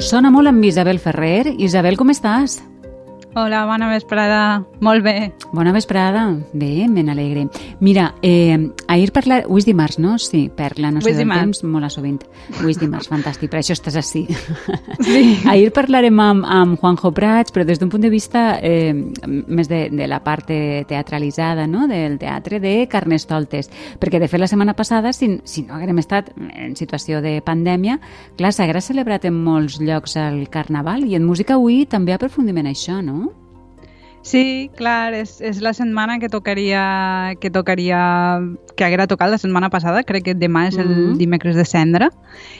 Sona molt amb Isabel Ferrer. Isabel, com estàs? Hola, bona vesprada. Molt bé. Bona vesprada. Bé, ben alegre. Mira, eh, ahir parlar... Avui és dimarts, no? Sí, per la noció del temps, molt a sovint. Avui és dimarts, fantàstic, per això estàs així. Sí. ahir parlarem amb, amb Juanjo Prats, però des d'un punt de vista eh, més de, de la part teatralitzada, no?, del teatre de Carnestoltes. Perquè, de fet, la setmana passada, si, si no haguem estat en situació de pandèmia, clar, s'haguera celebrat en molts llocs el Carnaval i en música avui també aprofundim en això, no? Sí, clar, és, és la setmana que tocaria, que tocaria, que haguera tocat la setmana passada, crec que demà és el mm -hmm. dimecres de cendra,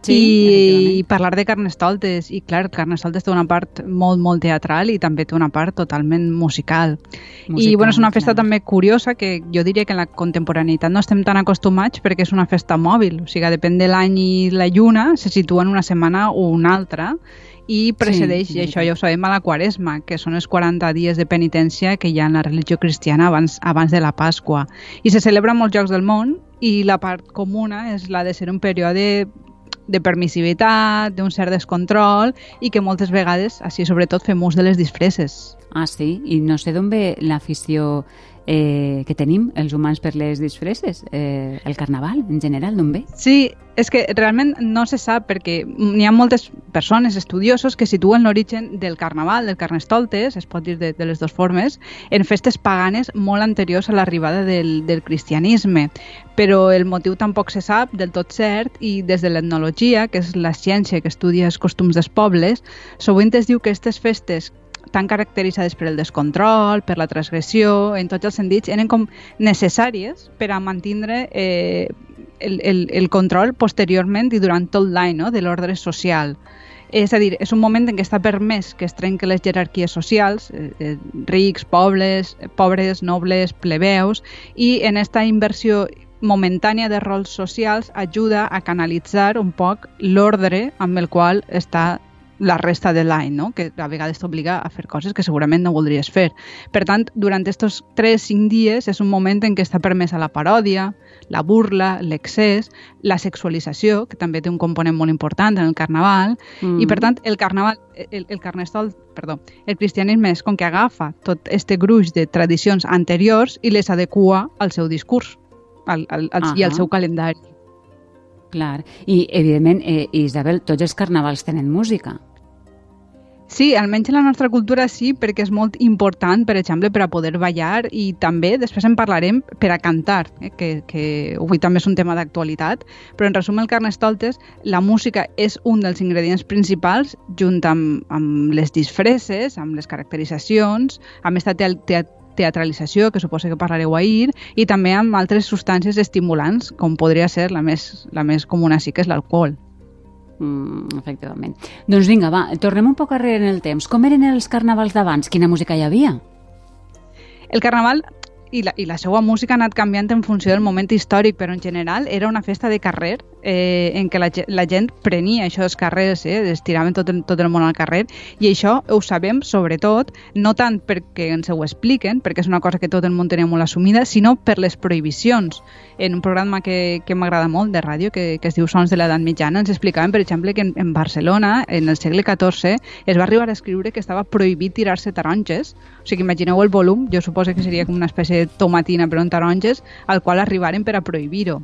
sí, i, i parlar de Carnestoltes, i clar, Carnestoltes té una part molt, molt teatral i també té una part totalment musical. musical I bueno, és una festa clar. també curiosa que jo diria que en la contemporaneïtat no estem tan acostumats perquè és una festa mòbil, o sigui, depèn de l'any i la lluna, se situa en una setmana o una altra, i precedeix, sí, i això ja ho sabem, a la Quaresma, que són els 40 dies de penitència que hi ha en la religió cristiana abans, abans de la Pasqua. I se celebra en molts llocs del món i la part comuna és la de ser un període de permissivitat, d'un cert descontrol i que moltes vegades, així sobretot, fem ús de les disfresses. Ah, sí? I no sé d'on ve l'afició eh, que tenim els humans per les disfresses, eh, el carnaval en general, d'on ve? Sí, és que realment no se sap perquè n'hi ha moltes persones, estudiosos, que situen l'origen del carnaval, del carnestoltes, es pot dir de, de les dues formes, en festes paganes molt anteriors a l'arribada del, del cristianisme. Però el motiu tampoc se sap del tot cert i des de l'etnologia, que és la ciència que estudia els costums dels pobles, sovint es diu que aquestes festes tan caracteritzades per el descontrol, per la transgressió, en tots els sentits, eren com necessàries per a mantindre eh, el, el, el control posteriorment i durant tot l'any no? de l'ordre social. És a dir, és un moment en què està permès que es trenquen les jerarquies socials, eh, eh, rics, pobles, pobres, nobles, plebeus, i en aquesta inversió momentània de rols socials ajuda a canalitzar un poc l'ordre amb el qual està la resta de l'any, no? que a vegades t'obliga a fer coses que segurament no voldries fer. Per tant, durant aquests 3-5 dies és un moment en què està permesa la paròdia, la burla, l'excés, la sexualització, que també té un component molt important en el carnaval, mm. i per tant el carnaval, el, el carnestol, perdó, el cristianisme és com que agafa tot este gruix de tradicions anteriors i les adequa al seu discurs al, al, al, uh -huh. i al seu calendari. Clar, i evidentment, eh, Isabel, tots els carnavals tenen música. Sí, almenys en la nostra cultura sí, perquè és molt important, per exemple, per a poder ballar i també, després en parlarem, per a cantar, eh, que, que avui també és un tema d'actualitat, però en resum el Carnestoltes, la música és un dels ingredients principals, junt amb, amb les disfresses, amb les caracteritzacions, amb aquesta te te teatralització, que suposa que parlareu ahir, i també amb altres substàncies estimulants, com podria ser la més, la més comuna sí que és l'alcohol. Mm, efectivament. Doncs vinga, va, tornem un poc arrere en el temps. Com eren els carnavals d'abans? Quina música hi havia? El carnaval i la, i la seva música ha anat canviant en funció del moment històric, però en general era una festa de carrer eh, en què la, la gent prenia això dels carrers, eh, es tiraven tot, tot el món al carrer, i això ho sabem sobretot, no tant perquè ens ho expliquen, perquè és una cosa que tot el món tenia molt assumida, sinó per les prohibicions. En un programa que, que m'agrada molt de ràdio, que, que es diu Sons de l'edat mitjana, ens explicaven, per exemple, que en, en Barcelona, en el segle XIV, es va arribar a escriure que estava prohibit tirar-se taronges, o sigui, imagineu el volum, jo suposo que seria com una espècie de tomatina però en taronges, al qual arribaren per a prohibir-ho.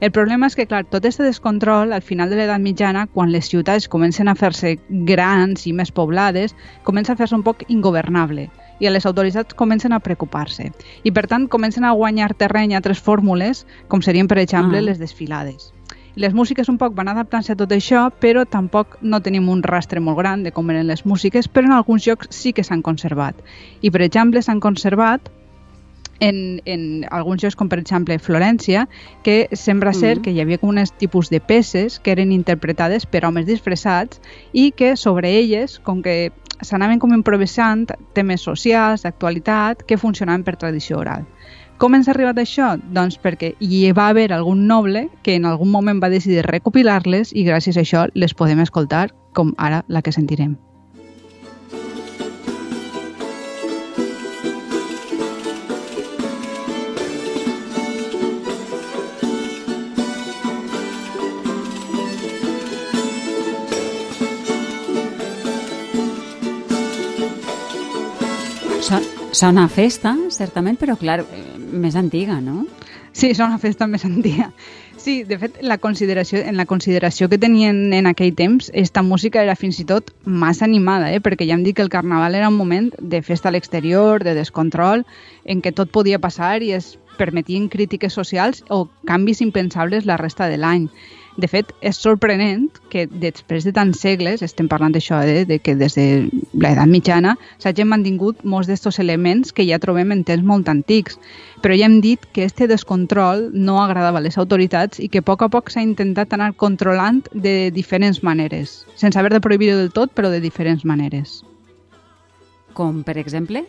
El problema és que, clar, tot aquest descontrol, al final de l'edat mitjana, quan les ciutats comencen a fer-se grans i més poblades, comença a fer-se un poc ingovernable i les autoritats comencen a preocupar-se. I, per tant, comencen a guanyar terreny a altres fórmules, com serien, per exemple, ah. les desfilades. Les músiques un poc van adaptant-se a tot això, però tampoc no tenim un rastre molt gran de com eren les músiques, però en alguns llocs sí que s'han conservat. I, per exemple, s'han conservat en, en alguns llocs, com per exemple Florència, que sembla ser mm. que hi havia com un tipus de peces que eren interpretades per homes disfressats i que sobre elles, com que s'anaven com improvisant temes socials, d'actualitat, que funcionaven per tradició oral. Com ens ha arribat això? Doncs perquè hi va haver algun noble que en algun moment va decidir recopilar-les i gràcies a això les podem escoltar com ara la que sentirem. Sona festa, certament, però clar, eh, més antiga, no? Sí, és una festa més antiga. Sí, de fet, la consideració, en la consideració que tenien en aquell temps, esta música era fins i tot massa animada, eh? perquè ja em dic que el carnaval era un moment de festa a l'exterior, de descontrol, en què tot podia passar i es permetien crítiques socials o canvis impensables la resta de l'any. De fet, és sorprenent que després de tants segles, estem parlant d'això, eh, de que des de l'edat mitjana s'hagin mantingut molts d'aquests elements que ja trobem en temps molt antics. Però ja hem dit que este descontrol no agradava a les autoritats i que a poc a poc s'ha intentat anar controlant de diferents maneres, sense haver de prohibir-ho del tot, però de diferents maneres. Com, per exemple?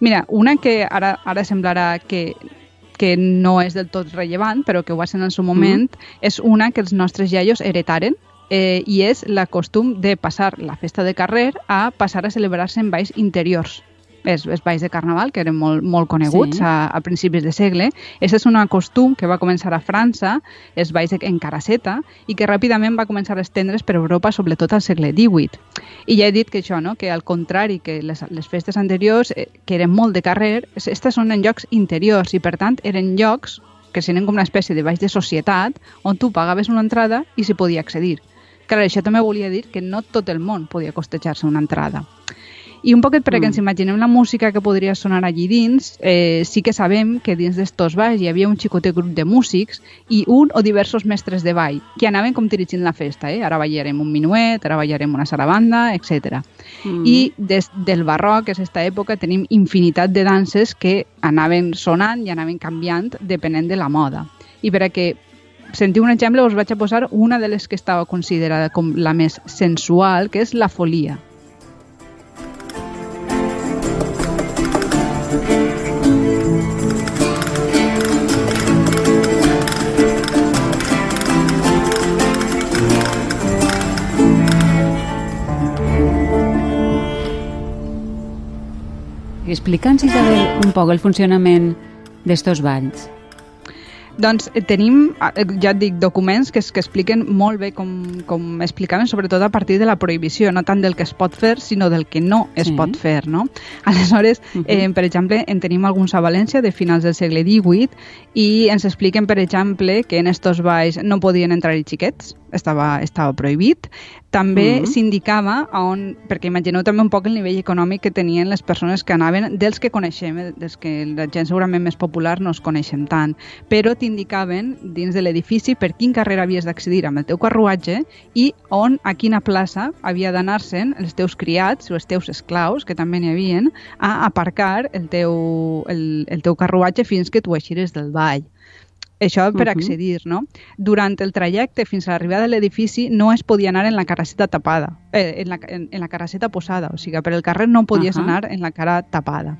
Mira, una que ara, ara semblarà que que no és del tot rellevant, però que ho va ser en el seu moment, mm és una que els nostres iaios heretaren eh, i és la costum de passar la festa de carrer a passar a celebrar-se en baix interiors els, els balls de carnaval, que eren molt, molt coneguts sí. a, a principis de segle. Aquest és un costum que va començar a França, els balls en caraceta, i que ràpidament va començar a estendre's per Europa, sobretot al segle XVIII. I ja he dit que això, no? que al contrari que les, les festes anteriors, eh, que eren molt de carrer, aquestes són en llocs interiors i, per tant, eren llocs que serien com una espècie de baix de societat on tu pagaves una entrada i s'hi podia accedir. Clar, això també volia dir que no tot el món podia costejar-se una entrada. I un poquet perquè mm. ens imaginem la música que podria sonar allí dins, eh, sí que sabem que dins d'estos balls hi havia un xicotet grup de músics i un o diversos mestres de ball que anaven com dirigint la festa. Eh? Ara ballarem un minuet, ara ballarem una sarabanda, etc. Mm. I des del barroc, que és aquesta època, tenim infinitat de danses que anaven sonant i anaven canviant depenent de la moda. I per a que sentiu un exemple, us vaig a posar una de les que estava considerada com la més sensual, que és la folia. Explica'ns, Isabel, un poc el funcionament d'estos balls. Doncs eh, tenim, eh, ja et dic, documents que, que expliquen molt bé com, com explicaven, sobretot a partir de la prohibició, no tant del que es pot fer, sinó del que no es sí. pot fer, no? Aleshores, uh -huh. eh, per exemple, en tenim alguns a València de finals del segle XVIII i ens expliquen, per exemple, que en estos balls no podien entrar-hi xiquets, estava, estava prohibit. També mm -hmm. s'indicava on, perquè imagineu també un poc el nivell econòmic que tenien les persones que anaven, dels que coneixem, eh, dels que la gent segurament més popular no es coneixem tant, però t'indicaven dins de l'edifici per quin carrer havies d'accedir amb el teu carruatge i on, a quina plaça havia d'anar-se'n els teus criats o els teus esclaus, que també n'hi havien, a aparcar el teu, el, el teu carruatge fins que tu eixires del ball. Això per uh -huh. accedir, no? Durant el trajecte fins a l'arribada de l'edifici no es podia anar en la caraceta tapada, eh, en, la, en, en la caraceta posada, o sigui, per el carrer no podies uh -huh. anar en la cara tapada.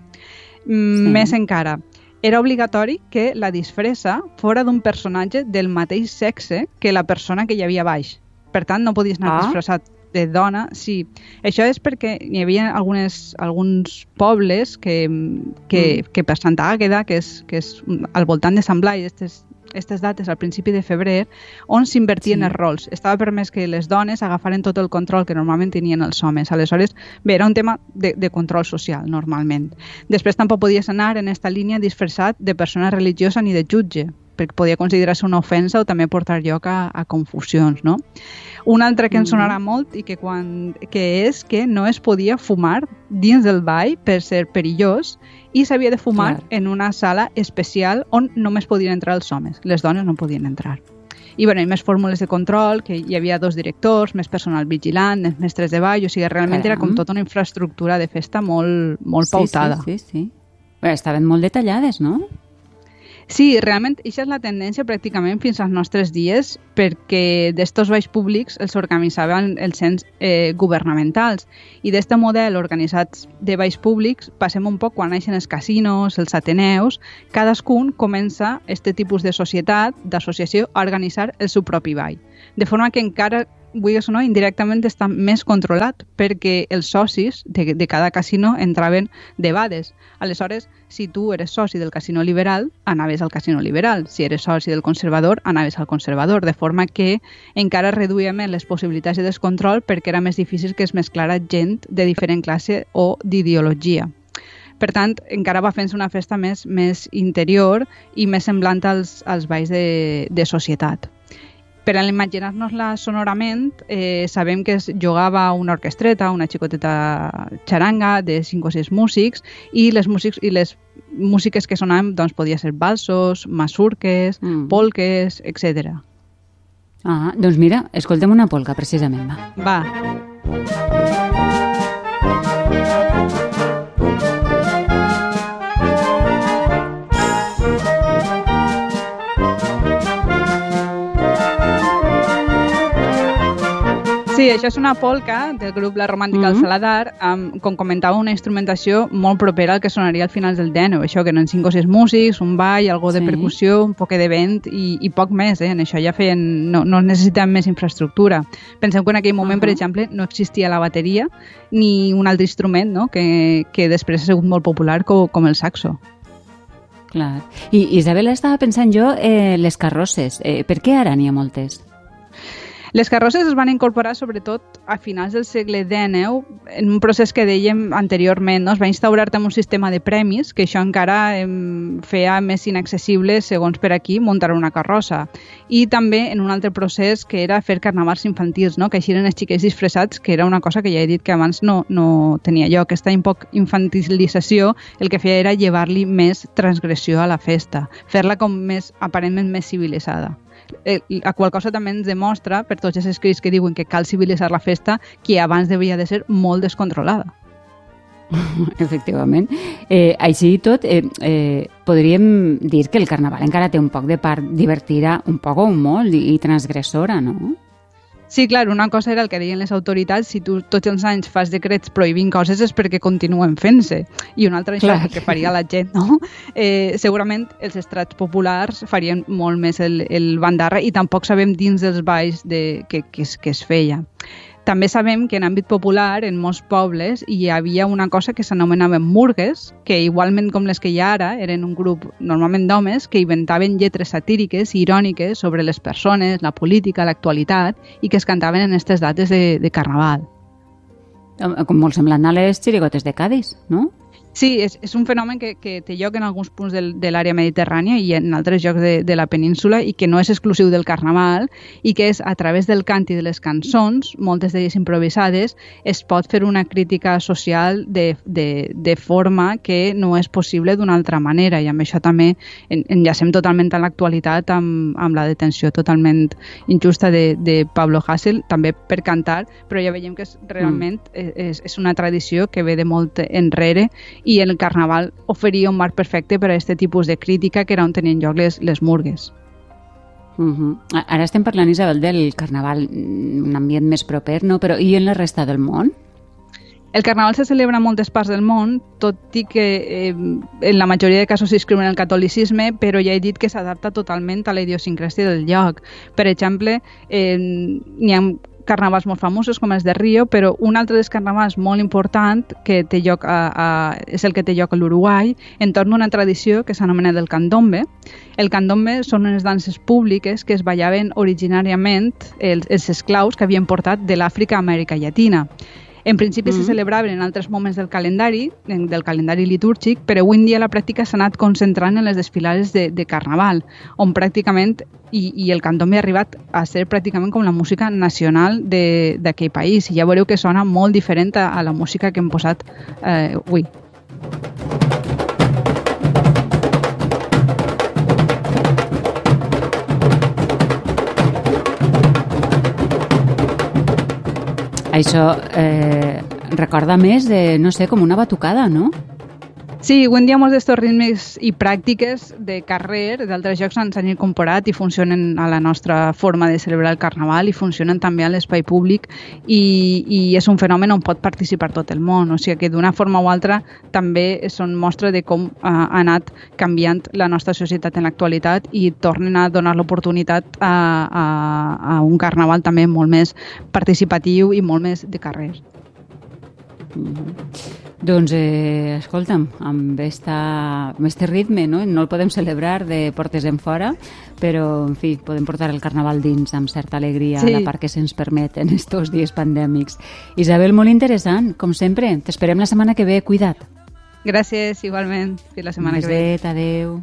Mm, sí. Més encara, era obligatori que la disfressa fora d'un personatge del mateix sexe que la persona que hi havia baix. Per tant, no podies anar ah. disfressat de dona, sí. Això és perquè hi havia algunes, alguns pobles que, que, mm. que per Santa Àgueda, que és, que és al voltant de Sant Blai, aquestes aquestes dates al principi de febrer on s'invertien sí. els rols. Estava permès que les dones agafaren tot el control que normalment tenien els homes. Aleshores, bé, era un tema de, de control social, normalment. Després tampoc podies anar en aquesta línia disfressat de persona religiosa ni de jutge, podia considerar-se una ofensa o també portar lloc a, a confusions, no? Un altre que ens mm. sonarà molt i que, quan, que és que no es podia fumar dins del ball per ser perillós i s'havia de fumar Clar. en una sala especial on només podien entrar els homes, les dones no podien entrar. I bueno, hi més fórmules de control, que hi havia dos directors, més personal vigilant, més mestres de ball, o sigui, realment Caram. era com tota una infraestructura de festa molt, molt sí, pautada. Sí, sí, sí. Bé, estaven molt detallades, no? Sí, realment, això és la tendència pràcticament fins als nostres dies perquè d'estos baix públics els organitzaven els cens eh, governamentals i d'este model organitzats de baix públics passem un poc quan naixen els casinos, els ateneus, cadascun comença este tipus de societat, d'associació, a organitzar el seu propi ball. De forma que encara vulguis o no, indirectament està més controlat perquè els socis de, de cada casino entraven de bades. Aleshores, si tu eres soci del casino liberal, anaves al casino liberal. Si eres soci del conservador, anaves al conservador. De forma que encara reduïa més les possibilitats de descontrol perquè era més difícil que es mesclara gent de diferent classe o d'ideologia. Per tant, encara va fent una festa més, més interior i més semblant als, als balls de, de societat. Per a imaginar-nos-la sonorament, eh, sabem que es jugava una orquestreta, una xicoteta xaranga de 5 o 6 músics i les, músics, i les músiques que sonaven doncs, podia ser balsos, masurques, mm. polques, etc. Ah, doncs mira, escoltem una polca, precisament. Va. Va. Sí, això és una polca del grup La Romàntica mm -hmm. Saladar, amb, com comentava, una instrumentació molt propera al que sonaria al final del Deno. Això, que eren cinc o sis músics, un ball, algo de sí. percussió, un poc de vent i, i poc més. Eh? En això ja feien... No, no necessitem més infraestructura. Pensem que en aquell moment, uh -huh. per exemple, no existia la bateria ni un altre instrument no? que, que després ha sigut molt popular com, com el saxo. Clar. I Isabel estava pensant jo eh, les carrosses. Eh, per què ara n'hi ha moltes? Les carrosses es van incorporar sobretot a finals del segle XIX en un procés que dèiem anteriorment. No? Es va instaurar també un sistema de premis que això encara em, feia més inaccessible, segons per aquí, muntar una carrossa. I també en un altre procés que era fer carnavals infantils, no? que eixiren els xiquets disfressats, que era una cosa que ja he dit que abans no, no tenia lloc. Aquesta infantilització el que feia era llevar-li més transgressió a la festa, fer-la com més aparentment més civilitzada eh, a qual cosa també ens demostra, per tots els escrits que diuen que cal civilitzar la festa, que abans devia de ser molt descontrolada. Efectivament. Eh, així i tot, eh, eh, podríem dir que el carnaval encara té un poc de part divertida, un poc o molt, i, i transgressora, no? Sí, clar, una cosa era el que deien les autoritats, si tu tots els anys fas decrets prohibint coses és perquè continuen fent-se. I una altra clar. això que faria la gent, no? Eh, segurament els estrats populars farien molt més el, el bandarra i tampoc sabem dins dels balls de, que, que, es, que es feia. També sabem que en àmbit popular, en molts pobles, hi havia una cosa que s'anomenaven murgues, que igualment com les que hi ha ara, eren un grup normalment d'homes que inventaven lletres satíriques i iròniques sobre les persones, la política, l'actualitat, i que es cantaven en aquestes dates de, de carnaval. Com molt semblant a les xirigotes de Cádiz, no? Sí, és, és un fenomen que, que té lloc en alguns punts del, de l'àrea mediterrània i en altres llocs de, de la península i que no és exclusiu del carnaval i que és a través del cant i de les cançons, moltes d'elles improvisades, es pot fer una crítica social de, de, de forma que no és possible d'una altra manera i amb això també en, enllacem totalment a l'actualitat amb, amb la detenció totalment injusta de, de Pablo Hassel, també per cantar, però ja veiem que és, realment mm. és, és una tradició que ve de molt enrere i el Carnaval oferia un marc perfecte per a aquest tipus de crítica que era on tenien lloc les, les murgues. Uh -huh. Ara estem parlant, Isabel, del Carnaval, un ambient més proper, no? Però i en la resta del món? El Carnaval se celebra en moltes parts del món, tot i que eh, en la majoria de casos s'inscriu en el catolicisme, però ja he dit que s'adapta totalment a la idiosincràsia del lloc. Per exemple, eh, n'hi ha carnavals molt famosos com els de Rio, però un altre dels carnavals molt important que té lloc a, a, és el que té lloc a l'Uruguai, entorn d'una tradició que s'anomena del candombe. El candombe són unes danses públiques que es ballaven originàriament els, els esclaus que havien portat de l'Àfrica a Amèrica Llatina. En principi mm -hmm. se celebraven en altres moments del calendari, del calendari litúrgic, però avui en dia la pràctica s'ha anat concentrant en les desfilades de, de carnaval, on pràcticament, i, i el candombe ha arribat a ser pràcticament com la música nacional d'aquell país, i ja veureu que sona molt diferent a, a la música que hem posat eh, avui. Això eh, recorda més de, no sé, com una batucada, no? Sí, avui en dia molts d'aquests ritmes i pràctiques de carrer d'altres jocs ens han incorporat i funcionen a la nostra forma de celebrar el carnaval i funcionen també a l'espai públic i, i és un fenomen on pot participar tot el món, o sigui que d'una forma o altra també són mostra de com ha anat canviant la nostra societat en l'actualitat i tornen a donar l'oportunitat a, a, a un carnaval també molt més participatiu i molt més de carrer. Mm -hmm. Doncs, eh, escolta'm, amb esta, amb este ritme, no? no el podem celebrar de portes en fora, però, en fi, podem portar el carnaval dins amb certa alegria sí. a la part que se'ns permet en estos dies pandèmics. Isabel, molt interessant, com sempre. T'esperem la setmana que ve. Cuida't. Gràcies, igualment. Fins la setmana que ve. Adéu.